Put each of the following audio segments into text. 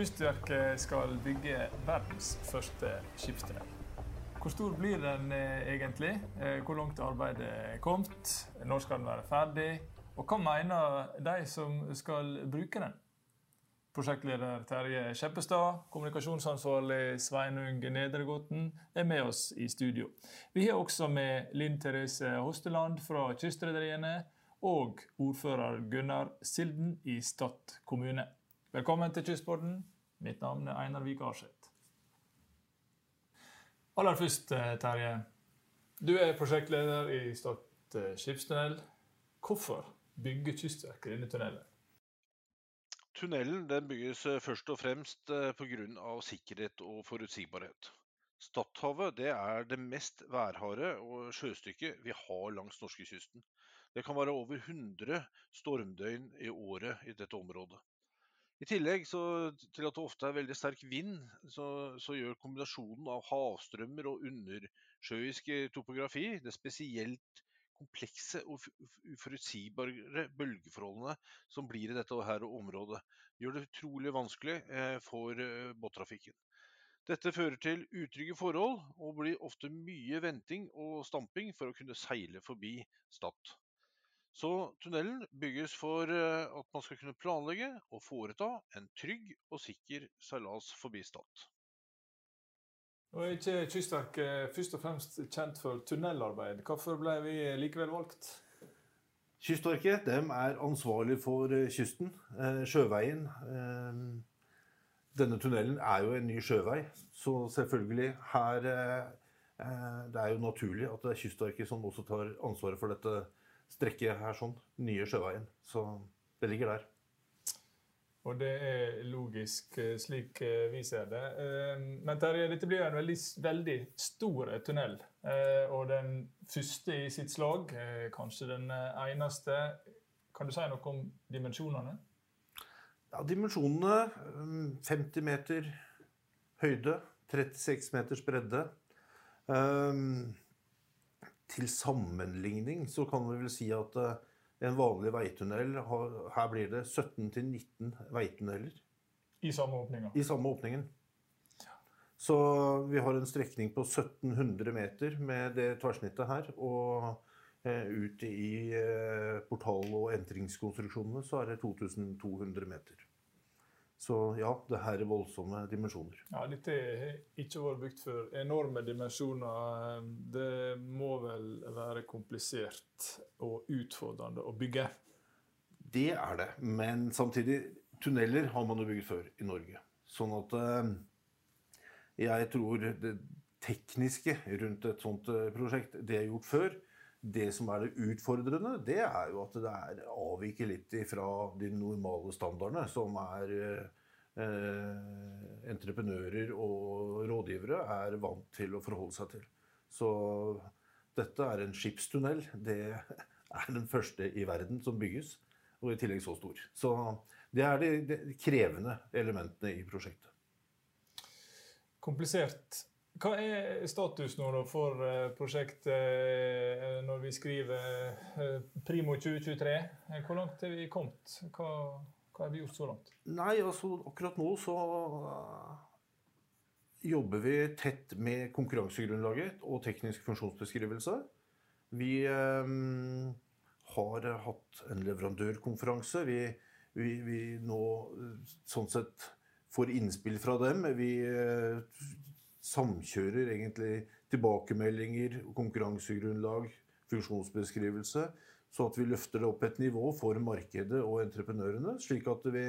Kystverket skal bygge verdens første skipstunnel. Hvor stor blir den eh, egentlig? Eh, hvor langt arbeidet er kommet? Når skal den være ferdig? Og hva mener de som skal bruke den? Prosjektleder Terje Skjeppestad, kommunikasjonsansvarlig Sveinung Nedregotten er med oss i studio. Vi har også med Linn Therese Hosteland fra Kystrederiene og ordfører Gunnar Silden i Stad kommune. Velkommen til Kystborden. Mitt navn er Einar Vik. Aller først, eh, Terje. Du er prosjektleder i Stad eh, skipstunnel. Hvorfor bygger Kystverket denne tunnelen? Tunnelen den bygges eh, først og fremst pga. sikkerhet og forutsigbarhet. Stadhavet er det mest værharde sjøstykket vi har langs norskekysten. Det kan være over 100 stormdøgn i året i dette området. I tillegg så, til at det ofte er veldig sterk vind, så, så gjør kombinasjonen av havstrømmer og undersjøisk topografi det spesielt komplekse og uforutsigbare bølgeforholdene som blir i dette her området, gjør det utrolig vanskelig eh, for eh, båttrafikken. Dette fører til utrygge forhold, og blir ofte mye venting og stamping for å kunne seile forbi Stad. Så tunnelen bygges for eh, at man skal kunne planlegge og foreta en trygg og sikker seilas forbi Stad. Nå er ikke Kystverket først og fremst kjent for tunnelarbeid. Hvorfor ble vi likevel valgt? Kystverket er ansvarlig for eh, kysten, eh, sjøveien. Denne tunnelen er jo en ny sjøvei, så selvfølgelig her Det er jo naturlig at det er Kystverket som også tar ansvaret for dette strekket her sånn. Nye sjøveien. Så det ligger der. Og det er logisk, eh, slik eh, vi ser det. Eh, men Terje, dette blir en veldig, veldig stor tunnel. Og den første i sitt slag, kanskje den eneste. Kan du si noe om dimensjonene? Ja, Dimensjonene 50 meter høyde, 36 meters bredde. Um, til sammenligning så kan vi vel si at eh, en vanlig veitunnel Her blir det 17-19 veitunneler. I samme åpninga? I samme åpningen. Så vi har en strekning på 1700 meter med det tverrsnittet her. Og eh, ut i eh, portal- og entringskonstruksjonene så er det 2200 meter. Så ja, det her er voldsomme dimensjoner. Ja, Dette har ikke vært bygd før. enorme dimensjoner. Det må vel være komplisert og utfordrende å bygge? Det er det. Men samtidig, tunneler har man jo bygd før i Norge. Sånn at eh, jeg tror det tekniske rundt et sånt eh, prosjekt, det er gjort før. Det som er det utfordrende, det er jo at det er, avviker litt fra de normale standardene som er eh, entreprenører og rådgivere er vant til å forholde seg til. Så dette er en skipstunnel. Det er den første i verden som bygges, og i tillegg så stor. Så det er de, de krevende elementene i prosjektet. Komplisert hva er status nå for eh, prosjektet eh, når vi skriver eh, primo 2023? Hvor langt er vi kommet? Hva, hva har vi gjort så langt? Nei, altså akkurat nå så jobber vi tett med konkurransegrunnlaget og teknisk funksjonsbeskrivelse. Vi eh, har hatt en leverandørkonferanse. Vi, vi, vi nå sånn sett får innspill fra dem. Vi samkjører egentlig tilbakemeldinger, konkurransegrunnlag, funksjonsbeskrivelse, så at vi løfter det opp et nivå for markedet og entreprenørene, slik at vi,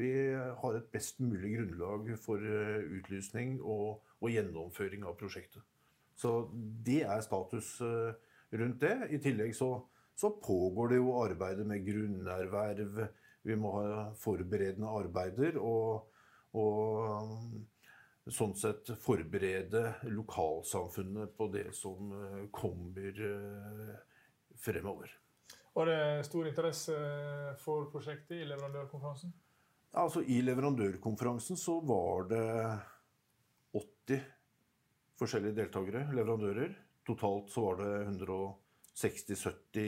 vi har et best mulig grunnlag for eh, utlysning og, og, gjennomføring av prosjektet. Så det er status eh, rundt det. I tillegg så, så pågår det jo arbeidet med grunnerverv. Vi må ha forberedende arbeider. og, og sånn sett forberede lokalsamfunnet på det som eh, kommer eh, fremover. Var det stor interesse for prosjektet i leverandørkonferansen? Altså I leverandørkonferansen så var det 80 forskjellige deltakere, leverandører. Totalt så var det 160-70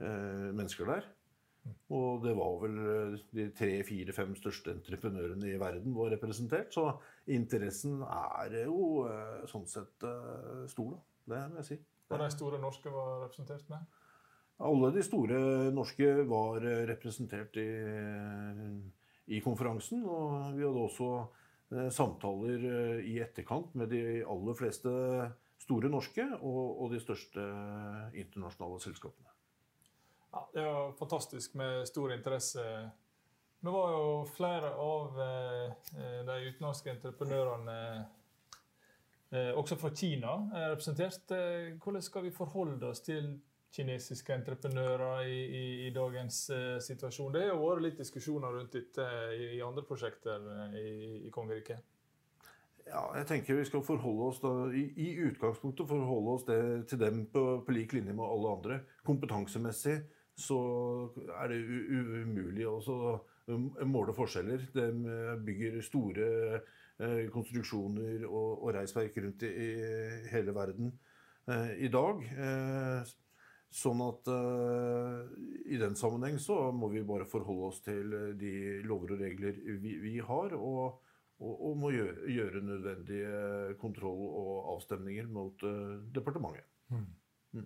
eh, mennesker der. Og det var vel eh, de tre, fire, fem største entreprenørene i verden var representert. Så interessen er jo eh, sånn sett eh, stor, da. Det må jeg si. Og de store norske var representert med? Alle de store norske var representert i, i konferansen. Og vi hadde også samtaler i etterkant med de aller fleste store norske og, og de største internasjonale selskapene. Ja, det var fantastisk med stor interesse. Nå var jo flere av eh, de utenlandske entreprenørene eh, også fra Kina representert. Eh, hvordan skal vi forholde oss til kinesiske entreprenører i, i, i dagens situasjon? Det har vært litt diskusjoner rundt dette i andre prosjekter i, i kongeriket. Ja, jeg tenker vi skal forholde oss da, i, i utgangspunktet forholde oss det, til dem på, på lik linje med alle andre. Kompetansemessig så er det umulig å måle forskjeller. De bygger store eh, konstruksjoner og, reisverk rundt i, hele verden eh, i dag. Eh, sånn at i den sammenheng så må vi bare forholde oss til de lover og regler vi, vi har. og og, må gjøre, gjøre, nødvendige kontroll og avstemninger mot departementet. Mm. Mm.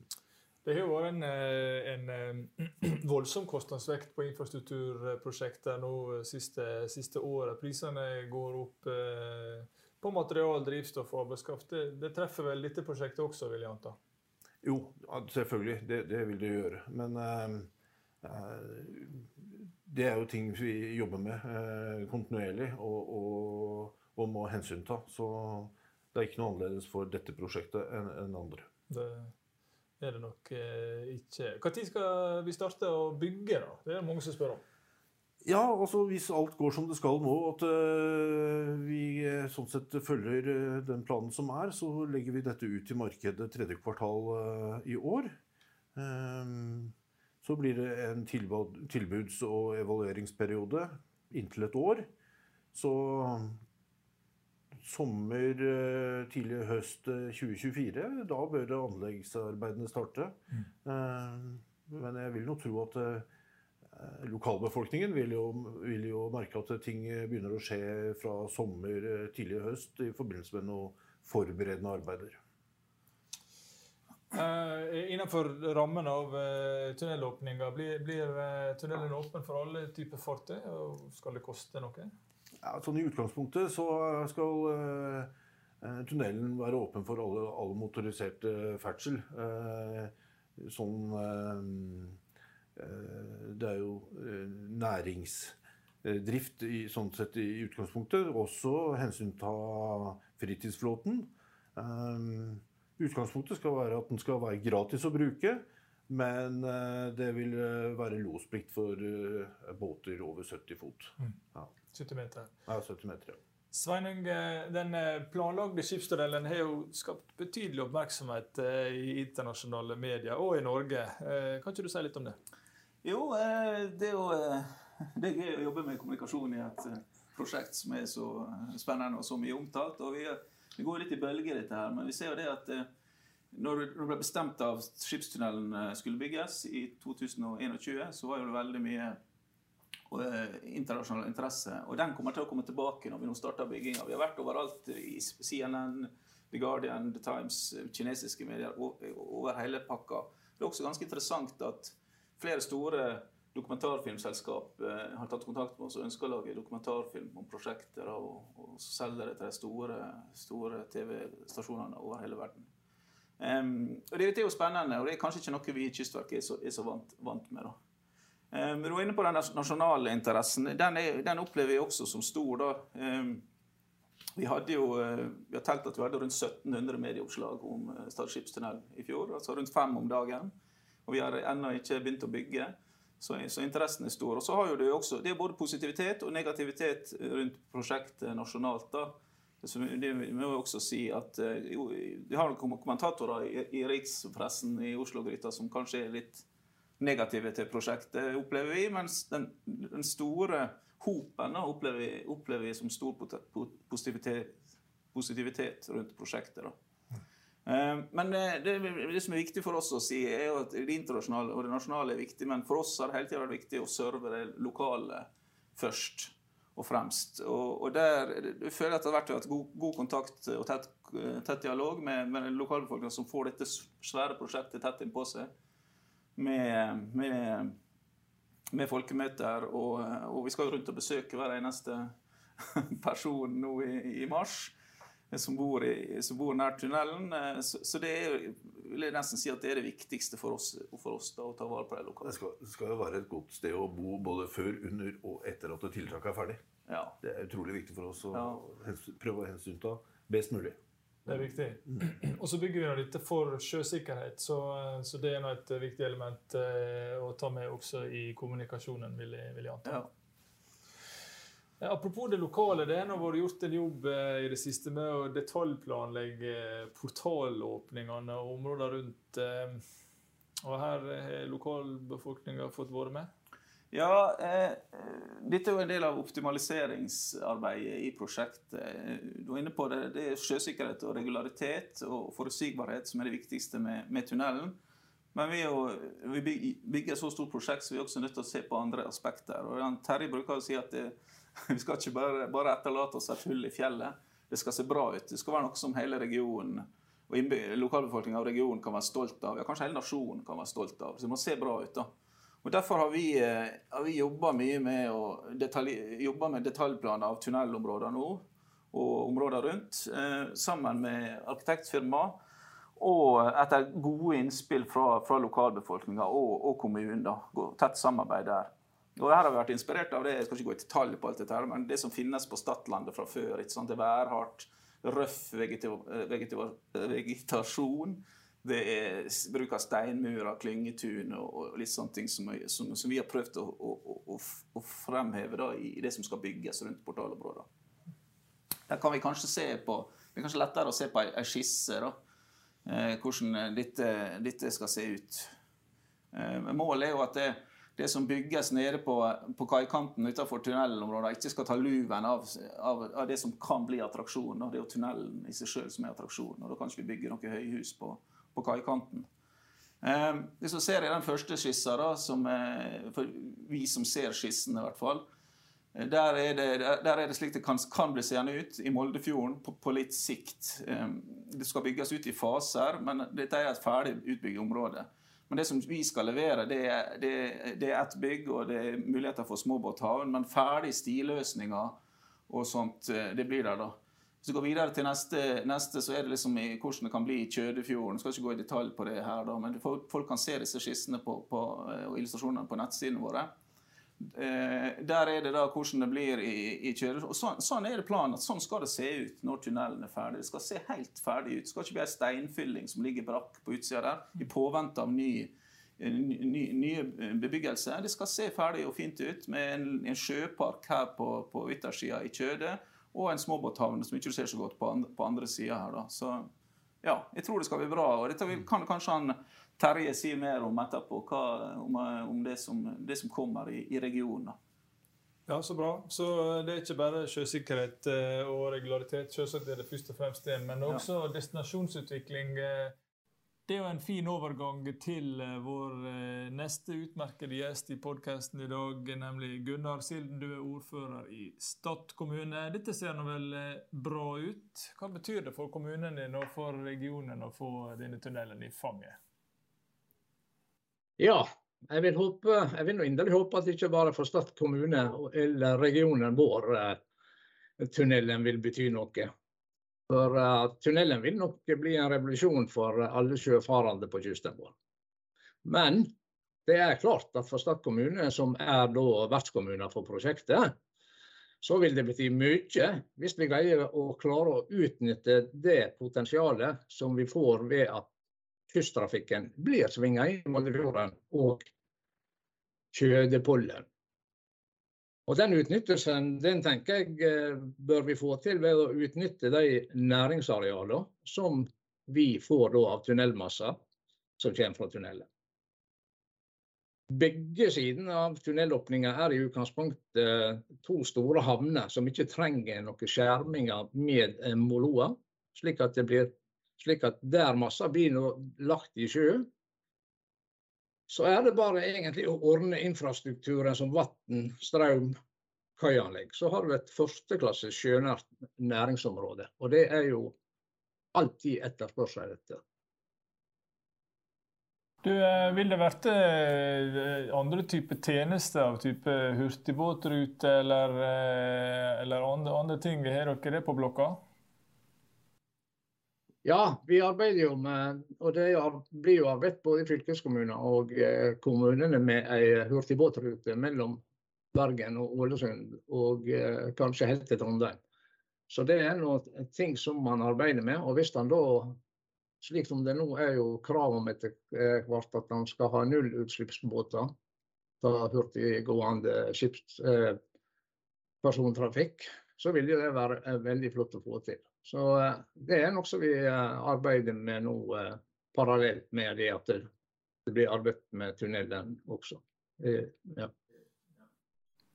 Det har jo vært en, eh, en, eh, voldsom kostnadsvekt på infrastrukturprosjekter nå eh, siste, siste året. Prisene går opp på material, drivstoff og arbeidskraft. Det, det, treffer vel dette prosjektet også, vil jeg anta? Jo, selvfølgelig. Det, det vil det gjøre. Men uh, det er jo ting vi jobber med uh, kontinuerlig og, og, og, må hensynta. Så det er ikke noe annerledes for dette prosjektet enn en andre. Det er det nok eh, ikke. Når skal vi starte å bygge, da? Det er det mange som spør om. Ja, altså hvis alt går som det skal nå, at uh, vi eh, sånn sett følger uh, den planen som er, så legger vi dette ut i markedet tredje kvartal uh, i år. Um, så blir det en tilbuds- og evalueringsperiode inntil et år. Så sommer, eh, tidlig høst 2024. Eh, da bør anleggsarbeidene starte. Mm. Eh, men jeg vil nå tro at lokalbefolkningen vil jo, vil jo, merke at ting begynner å skje fra sommer, tidlig høst i forbindelse med noen forberedende arbeider. Uh, innenfor rammen av uh, tunnelåpninga, blir, blir uh, tunnelen åpen for alle typer fartøy? og Skal det koste noe? Ja, sånn I utgangspunktet så skal uh, tunnelen være åpen for alle, alle motoriserte ferdsel. Uh, sånn uh, Det er jo næringsdrift i, sånn sett i utgangspunktet. Også hensynta fritidsflåten. utgangspunktet skal være at den skal være gratis å bruke. Men det vil være losplikt for båter over 70 fot. Mm. Ja. 70 meter. Ja, 70 meter, ja. Sveinung, den eh, planlagde skipstunnelen har jo skapt betydelig oppmerksomhet eh, i internasjonale medier og i Norge. Eh, kan ikke du si litt om det? Jo, det er jo det er gøy å jobbe med kommunikasjon i et prosjekt som er så spennende og så mye omtalt. og Vi, vi går litt i bølger, dette her, men vi ser jo det at når det ble bestemt at skipstunnelen skulle bygges i 2021, så var det veldig mye eh, internasjonal interesse. Og den kommer til å komme tilbake når vi nå starter bygginga. Vi har vært overalt i CNN, The Guardian, The Times, kinesiske medier, over hele pakka. Det er også ganske interessant at flere store dokumentarfilmselskap eh, har tatt kontakt med oss og ønsker å lage dokumentarfilm om prosjekter og, og selge det til de store, store TV-stasjonene over hele verden. Um, og det, er jo spennende, og det er kanskje ikke noe vi i Kystverket er så, er så vant, vant, med. da. Um, du var inne på den nasjonale interessen. Den, er, den, opplever vi også som stor. da. Um, vi hadde jo, uh, vi har telt at vi hadde rundt 1700 medieoppslag om uh, Stad skipstunnel i fjor. altså Rundt fem om dagen. Og vi har ennå ikke begynt å bygge. Så, så, interessen er stor. Og så har jo Det også, det er både positivitet og negativitet rundt prosjektet nasjonalt. da. Så det må jeg også si at uh, jo, Vi har kommentatorer i, i rikspressen i Oslo-gryta som kanskje er litt negative til prosjektet, opplever vi. Mens den, den store hopen opplever vi, opplever vi, som stor positivitet, positivitet rundt prosjektet. Eh, men det, det, som er viktig for oss å si, er at det internasjonale og det nasjonale er viktig, men for oss har det hele tida vært viktig å serve det lokale først og fremst. Og, og der jeg føler at det har vært god, god kontakt og tett, tett dialog med, med lokalbefolkninga som får dette svære prosjektet tett innpå seg. Med, med, med folkemøter, og, og, vi skal jo rundt og besøke hver eneste person nå i, i mars. Som bor, i, som bor, nær tunnelen. Så, så, det er, vil jeg nesten si at det er det viktigste for oss, for oss da, å ta vare på det lokale. Det skal, det skal jo være et godt sted å bo både før, under og etter at tiltaket er ferdig. Ja. Det er utrolig viktig for oss å ja. prøve å hensynta best mulig. Det er viktig. Og så bygger vi dette for sjøsikkerhet, så, så det er et viktig element eh, å ta med også i kommunikasjonen, vil jeg, vil jeg anta. Ja. Eh, apropos det lokale, det har vært gjort en jobb eh, i det siste med å detaljplanlegge portalåpningene og områder rundt. Og her har lokalbefolkninga fått være med? Ja, eh, dette er jo en del av optimaliseringsarbeidet i prosjektet. Du er inne på det. Det er sjøsikkerhet og regularitet og forutsigbarhet som er det viktigste med, med tunnelen. Men vi, jo, vi, bygger et så stort prosjekt, så vi er også nødt til å se på andre aspekter. Og Terje bruker å si at det, vi skal ikke bare, bare etterlate oss et hull i fjellet. Det skal se bra ut. Det skal være noe som hele regionen og lokalbefolkninga av regionen kan være stolt av. Ja, kanskje hele nasjonen kan være stolt av. Så det må se bra ut. da. Og Derfor har vi, eh, har vi jobba mye med, å med detaljplaner av tunnelområder nå, og områder rundt, eh, sammen med arkitektfirma. Og etter gode innspill fra, fra lokalbefolkninga og, og kommunen. da, Tett samarbeid der. Og her har vi vært inspirert av det, jeg skal ikke gå i detalj på alt dette, her, men det som finnes på Stadlandet fra før. ikke sant, Det er værhardt, røff vegetasjon det er bruk av steinmurer, klyngetun og, litt sånne ting som, som, som vi har prøvd å, å, å fremheve da, i, det som skal bygges rundt portalområdet. Der kan vi kanskje se på Det er kanskje lettere å se på ei skisse, da, eh, hvordan dette, skal se ut. Eh, målet er jo at det, det som bygges nede på, på kaikanten utenfor tunnelområdet, ikke skal ta luven av, av, av, det som kan bli attraksjon. Det er jo tunnelen i seg sjøl som er attraksjonen. og Da kan ikke vi bygge noe høyhus på, på kaikanten. Eh, hvis vi ser i den første skissa, da, som, for vi som ser skissen i hvert fall, eh, der er, det, der er det, slik det kan, kan bli seende ut i Moldefjorden på, på, litt sikt. Eh, det skal bygges ut i faser, men dette er et ferdig utbygd område. Men det som vi skal levere, det er, det, det er ett bygg, og det er muligheter for småbåthavn. Men ferdig stiløsninger og sånt, eh, det blir der, da. Hvis vi går videre til neste, neste, så er det liksom i, hvordan det kan bli i Kjødefjorden. Skal ikke gå i detalj på det her, da, men folk kan se disse skissene på, på, og illustrasjonene på nettsidene våre. Eh, der er det da hvordan det blir i, i kjøret. Og sånn, sånn, er det planen. at Sånn skal det se ut når tunnelen er ferdig. Det skal se helt ferdig ut. Det skal ikke bli ei steinfylling som ligger brakk på utsida der, i påvente av ny ny, nye bebyggelse. Det skal se ferdig og fint ut med en, en sjøpark her på, på yttersida i Kjøde og en småbåthavn som ikke ser så godt på andre, på andre sida her. da. Så ja, jeg tror det skal bli bra. og Dette kan kanskje han Terje si mer om etterpå, hva, om, om det, som, det, som, kommer i, i regionen. Ja, Så bra. Så det er ikke bare sjøsikkerhet eh, og regularitet, selvsagt er det først og fremst det, men også ja. destinasjonsutvikling. Eh, det er jo en fin overgang til eh, vår eh, neste utmerkede gjest i podkasten i dag, nemlig Gunnar Silden. Du er ordfører i Stad kommune. Dette ser nå vel eh, bra ut. Hva betyr det for kommunen din og for regionen å få denne tunnelen i fanget? Ja, jeg vil, håpe, jeg vil inderlig håpe at ikke bare for Stad kommune eller regionen vår tunnelen vil bety noe. For uh, tunnelen vil nok bli en revolusjon for alle sjøfarende på kysten vår. Men det er klart at for Stad kommune, som er da vertskommune for prosjektet, så vil det bety mye hvis vi greier å klare å utnytte det potensialet som vi får ved at kysttrafikken blir svinga i Moldefjorden og Kjødepollen. Og Den utnyttelsen den tenker jeg eh, bør vi få til ved å utnytte de næringsarealene som vi får av tunnelmasser som kommer fra tunnelen. Begge sidene av tunnelåpninga er i utgangspunktet eh, to store havner som ikke trenger noen skjerminger med moloer, slik at det blir Slik at der massa blir lagt i sjø, så er det bare egentlig å ordne infrastrukturen som vann, strøm, kaianlegg. Så har du et førsteklasses sjønært næringsområde. Og det er jo alltid etterspørsel etter. Du, eh, vil det vært eh, andre typer tjenester av type hurtigbåtrute eller, eh, eller andre, andre, ting? Har dere det på blokka? Ja, vi arbeider jo med og det blir jo arbeidet både i fylkeskommuner og kommunene med ei hurtigbåtrute mellom Bergen og Ålesund, og kanskje helt til Trondheim. Så det er noe ting som man arbeider med. Og hvis han da slik som det nå er jo krav om etter eh, hvert at man skal ha nullutslippsbåter fra hurtiggående skipspersontrafikk, eh, så vil det være eh, veldig flott å få til. Så eh, det er noe som vi eh, arbeider med nå eh, parallelt med det at det, blir arbeidet med tunnelen også. ja.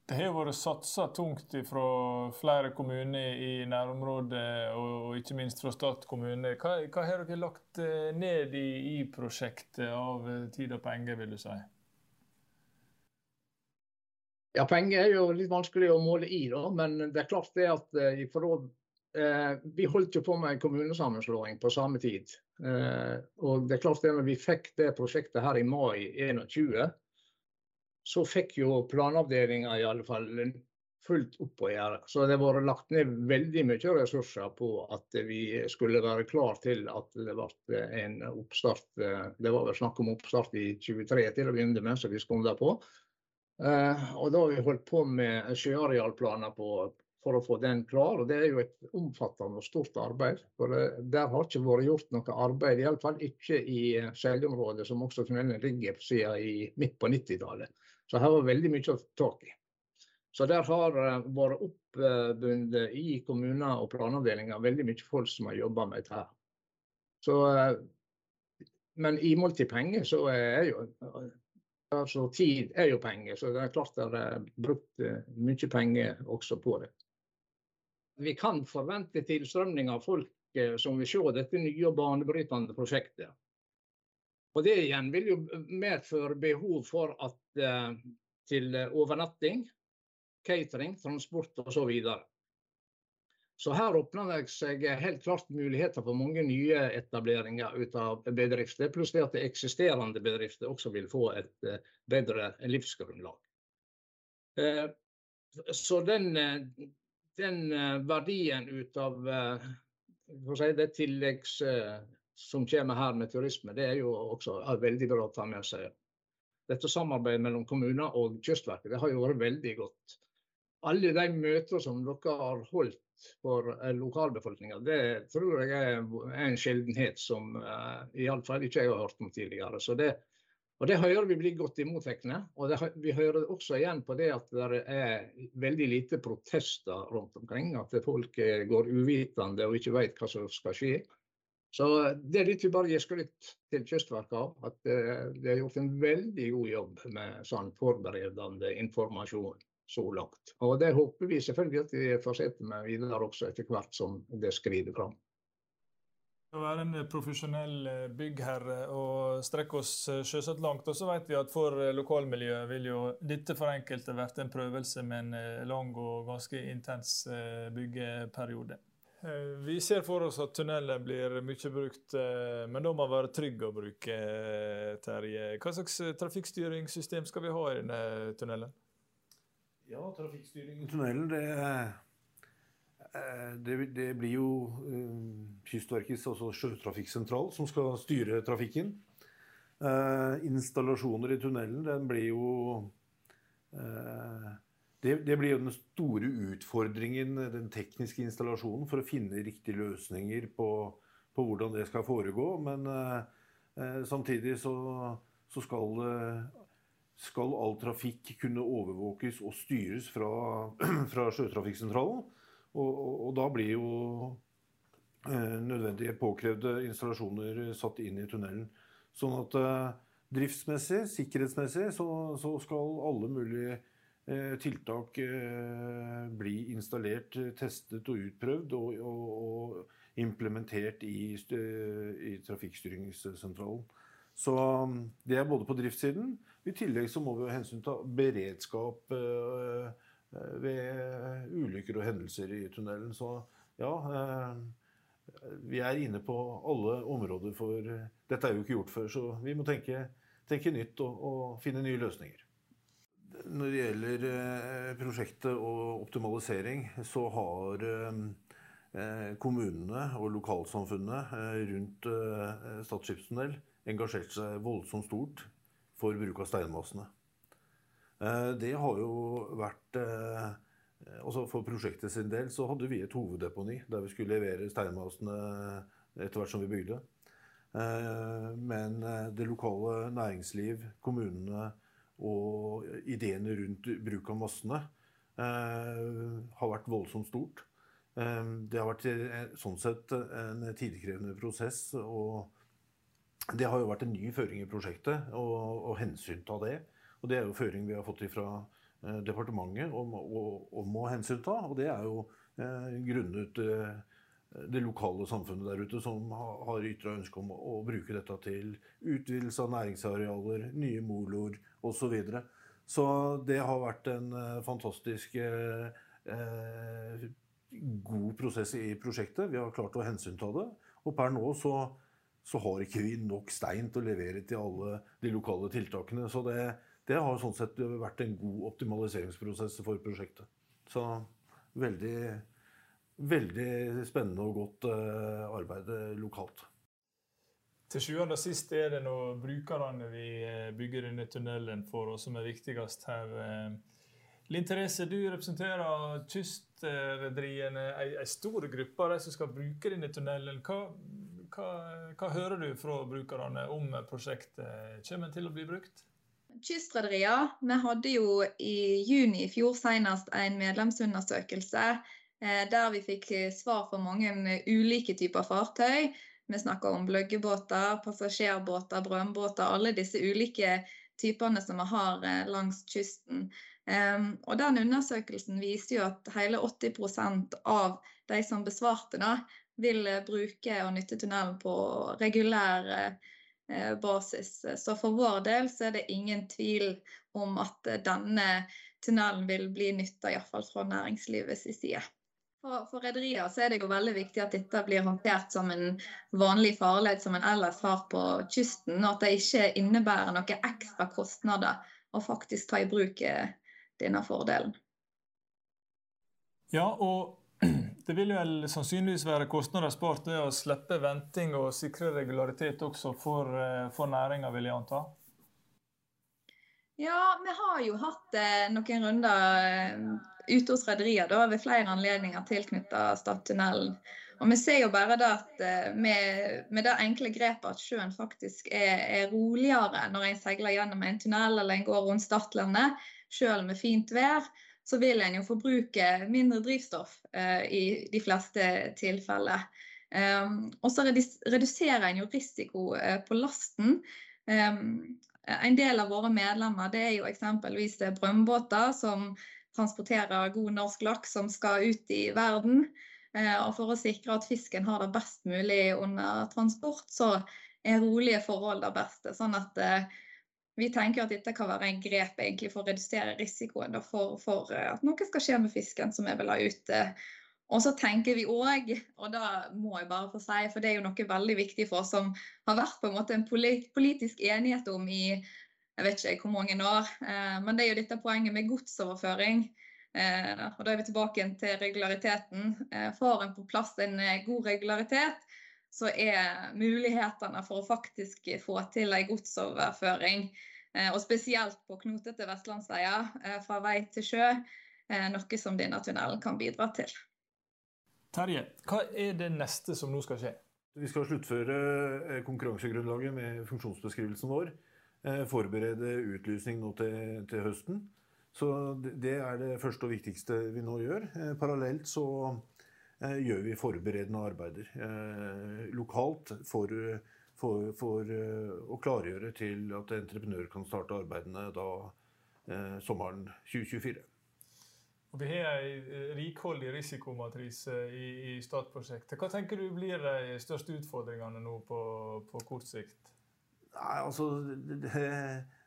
Det har vært satsa tungt fra flere kommuner i nærområdet, og ikke minst fra Stad kommune. Hva, hva, har dere lagt ned i, i, prosjektet av tid og penger, vil du si? Ja, Penger er jo litt vanskelig å måle i, da, men det er klart det at i forhold, vi holdt jo på med en kommunesammenslåing på samme tid. Eh, og det er klart det når vi fikk det prosjektet her i mai 2021, så fikk jo planavdelinga i alle fall fullt opp å gjøre. Så det har vært lagt ned veldig mye ressurser på at vi skulle være klar til at det ble en oppstart. Det var vel snakk om oppstart i 23 til å begynne med, så vi skumla på. Eh, og da har vi holdt på med sjøarealplaner på, for å få den klar. og Det er jo et omfattende og stort arbeid. for Der har ikke vært gjort noe arbeid, iallfall ikke i Seljeområdet, som også tunnelen ligger på siden midt på 90-tallet. Så her var veldig mye å ta i. Så der har det vært oppbundet i kommuner og planavdelinger veldig mye folk som har jobba med dette. Så, eh, men i mål til penger, så er jo altså Tid er jo penger, så det er klart det er brukt eh, mye penger også på det. Vi kan forvente tilstrømning av folk eh, som vil se dette nye og banebrytende prosjektet. Og Det igjen vil jo medføre behov for at, eh, til overnatting, catering, transport osv. Så, videre. så her åpner det seg helt klart muligheter for mange nye etableringer ut av bedrifter. Pluss det at det eksisterende bedrifter også vil få et eh, bedre livsgrunnlag. Så den, den verdien ut av si, det tilleggs som kommer her med turisme, det er jo også veldig bra å ta med seg. Dette samarbeidet mellom kommuner og Kystverket det har jo vært veldig godt. Alle de møter som dere har holdt for eh, lokalbefolkninga, det tror jeg er en sjeldenhet som uh, iallfall ikke jeg har hørt om tidligere. Så det, og Det hører vi blir godt imot. Og det, vi hører også igjen på det at det er veldig lite protester rundt omkring. At folk går uvitende og ikke vet hva som skal skje. Så det er litt vi bare gir skryt til Kystverket av. At det de har gjort en veldig god jobb med sånn forberedende informasjon så langt. Og det håper vi selvfølgelig at vi fortsetter med videre også etter hvert som det skrider fram. Å være en profesjonell eh, byggherre og strekke oss sjøsatt langt. Og så vet vi at for lokalmiljøet vil jo dette for enkelte vært en prøvelse med en lang og ganske intens byggeperiode. Eh, vi ser for oss at tunnelen blir mye brukt, eh, men da må man være trygg å bruke, eh, Terje. Hva slags trafikkstyringssystem skal vi ha i denne tunnelen? Ja, trafikkstyring i tunnelen, det, det, det blir jo Kystverkets, altså sjøtrafikksentral, som skal styre trafikken. installasjoner i tunnelen, den blir jo det, det, blir jo den store utfordringen, den tekniske installasjonen, for å finne riktige løsninger på, på hvordan det skal foregå. Men eh, samtidig så, så skal, skal, all trafikk kunne overvåkes og styres fra, fra Sjøtrafikksentralen. Og, og, og, da blir jo eh, nødvendige påkrevde installasjoner satt inn i tunnelen. Sånn at eh, driftsmessig, sikkerhetsmessig, så, så skal alle mulige Eh, tiltak eh, bli installert, testet og utprøvd. Og, og, implementert i, i trafikkstyringssentralen. Så det er både på driftssiden. I tillegg så må vi hensynta beredskap ved ulykker og hendelser i tunnelen. Så ja, vi er inne på alle områder for Dette er jo ikke gjort før, så vi må tenke, tenke nytt og, og, finne nye løsninger. Når det gjelder prosjektet og optimalisering, så har kommunene og lokalsamfunnet rundt Stad skipstunnel engasjert seg voldsomt stort for bruk av steinmassene. Det har jo vært Altså for prosjektet sin del så hadde vi et hoveddeponi der vi skulle levere steinmassene etter hvert som vi bygde. Men det lokale næringsliv, kommunene og ideene rundt bruk av massene har vært voldsomt stort. Det har vært sånn sett en tidkrevende prosess, og det har jo vært en ny føring i prosjektet å hensynta det. Og det er jo føring vi har fått ifra departementet om å hensynta. Og det er jo grunnet det lokale samfunnet der ute som har ytra ønske om å bruke dette til utvidelse av næringsarealer, nye moloer og så. Så det har vært en fantastisk god prosess i prosjektet. Vi har klart å hensynta det. Og per nå så så har ikke vi nok stein til å levere til alle de lokale tiltakene. Så det, det har sånn sett vært en god optimaliseringsprosess for prosjektet. Så veldig, veldig spennende og godt arbeid lokalt. Til sjuende og sist er det nå brukerne vi bygger denne tunnelen for, og som er viktigst her. Linn Therese, du representerer kystrederiene, en stor gruppe av de som skal bruke denne tunnelen. Hva hva, hva, hører du fra brukerne om prosjektet? Kommer den til å bli brukt? Kystrederier, vi hadde jo i juni i fjor senest en medlemsundersøkelse eh, der vi fikk svar fra mange ulike typer fartøy. Vi snakker om bløggebåter, passasjerbåter, brønnbåter, alle disse ulike typene som vi har eh, langs kysten. Um, og den Undersøkelsen viser jo at hele 80% av de som besvarte, da, vil bruke og nytte tunnelen på regulær eh, basis. Så for vår del så er det ingen tvil om at eh, denne tunnelen vil bli nytta, iallfall fra næringslivets side. For, rederier er det jo veldig viktig at dette blir håndtert som en vanlig farled som en ellers har på kysten, og at det ikke innebærer noen ekstra kostnader å faktisk ta i bruk denne fordelen. Ja, og det vil vel sannsynligvis være kostnader spart ved å slippe venting og sikre regularitet også for, eh, for næringa, vil jeg anta? Ja, vi har jo hatt eh, noen runder eh, ute hos rederier ved flere anledninger tilknyttet Stadtunnelen. Og vi ser jo bare det at eh, med, med, det enkle grepet at sjøen faktisk er, er roligere når en seiler gjennom en tunnel eller en går rundt Stadlandet, sjøl med fint vær så vil en jo forbruke mindre drivstoff eh, i de fleste tilfeller. Um, og så reduserer en jo risiko eh, på lasten. Um, en del av våre medlemmer det er jo eksempelvis brønnbåter som transporterer god norsk laks som skal ut i verden. Eh, og for å sikre at fisken har det best mulig under transport, så er rolige forhold det beste. Sånn at eh, vi tenker at dette kan være en grep for å redusere risikoen for, for, eh, at noe skal skje med fisken som vi vil ha ut. Og så tenker vi òg, og da må jeg bare få si, for det er jo noe veldig viktig for oss som har vært på en måte en politisk enighet om i jeg vet ikke hvor mange år, eh, men det er jo dette poenget med godsoverføring. Eh, og Da er vi tilbake til regulariteten. Får en på plass en god regularitet, så er mulighetene for å faktisk få til en godsoverføring, eh, og spesielt på knotete vestlandsveier eh, fra vei til sjø, eh, noe som denne tunnelen kan bidra til. Terje, hva er det neste som nå skal skje? Vi skal sluttføre konkurransegrunnlaget med funksjonsbeskrivelsen vår. Forberede utlysning nå til, til høsten. Så det er det første og viktigste vi nå gjør. Parallelt så gjør vi forberedende arbeider eh, lokalt for, for, for eh, å klargjøre til at entreprenør kan starte arbeidene da sommeren 2024. Og Vi har en rikholdig risikomatrise i, i Stad-prosjektet. Hva tenker du blir de største utfordringene nå på, på kort sikt? Nei, altså det,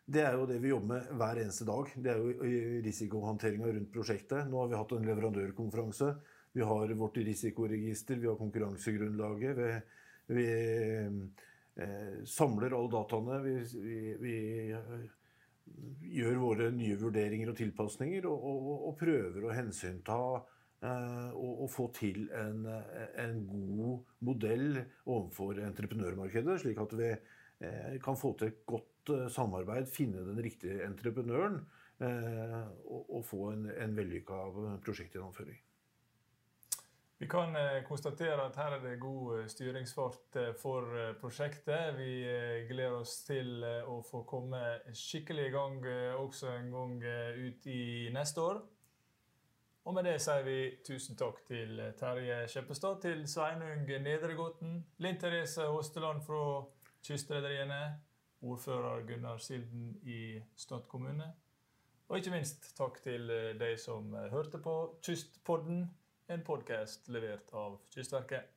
det, er jo det vi jobber med hver eneste dag. Det er jo risikohåndteringa rundt prosjektet. Nå har vi hatt en leverandørkonferanse. Vi har vårt risikoregister, vi har konkurransegrunnlaget. Vi, vi eh, samler alle dataene. Vi, vi, vi gjør våre nye vurderinger og tilpasninger og, og, og prøver å hensynta eh, og, få til en, en, god modell overfor entreprenørmarkedet, slik at vi eh, kan få til et godt eh, samarbeid, finne den riktige entreprenøren eh, og, få en, en vellykka prosjektgjennomføring. Vi kan eh, konstatere at her er det god eh, styringsfart eh, for prosjektet. Vi gleder oss til å få komme skikkelig i gang også en gang ut i neste år. Og med det sier vi tusen takk til Terje Skjeppestad, til Sveinung Nedregåten, Linn Therese Hosteland fra Kystrederiene, ordfører Gunnar Silden i Stad kommune. Og ikke minst takk til de som hørte på Kystpodden en podkast levert av Kystverket.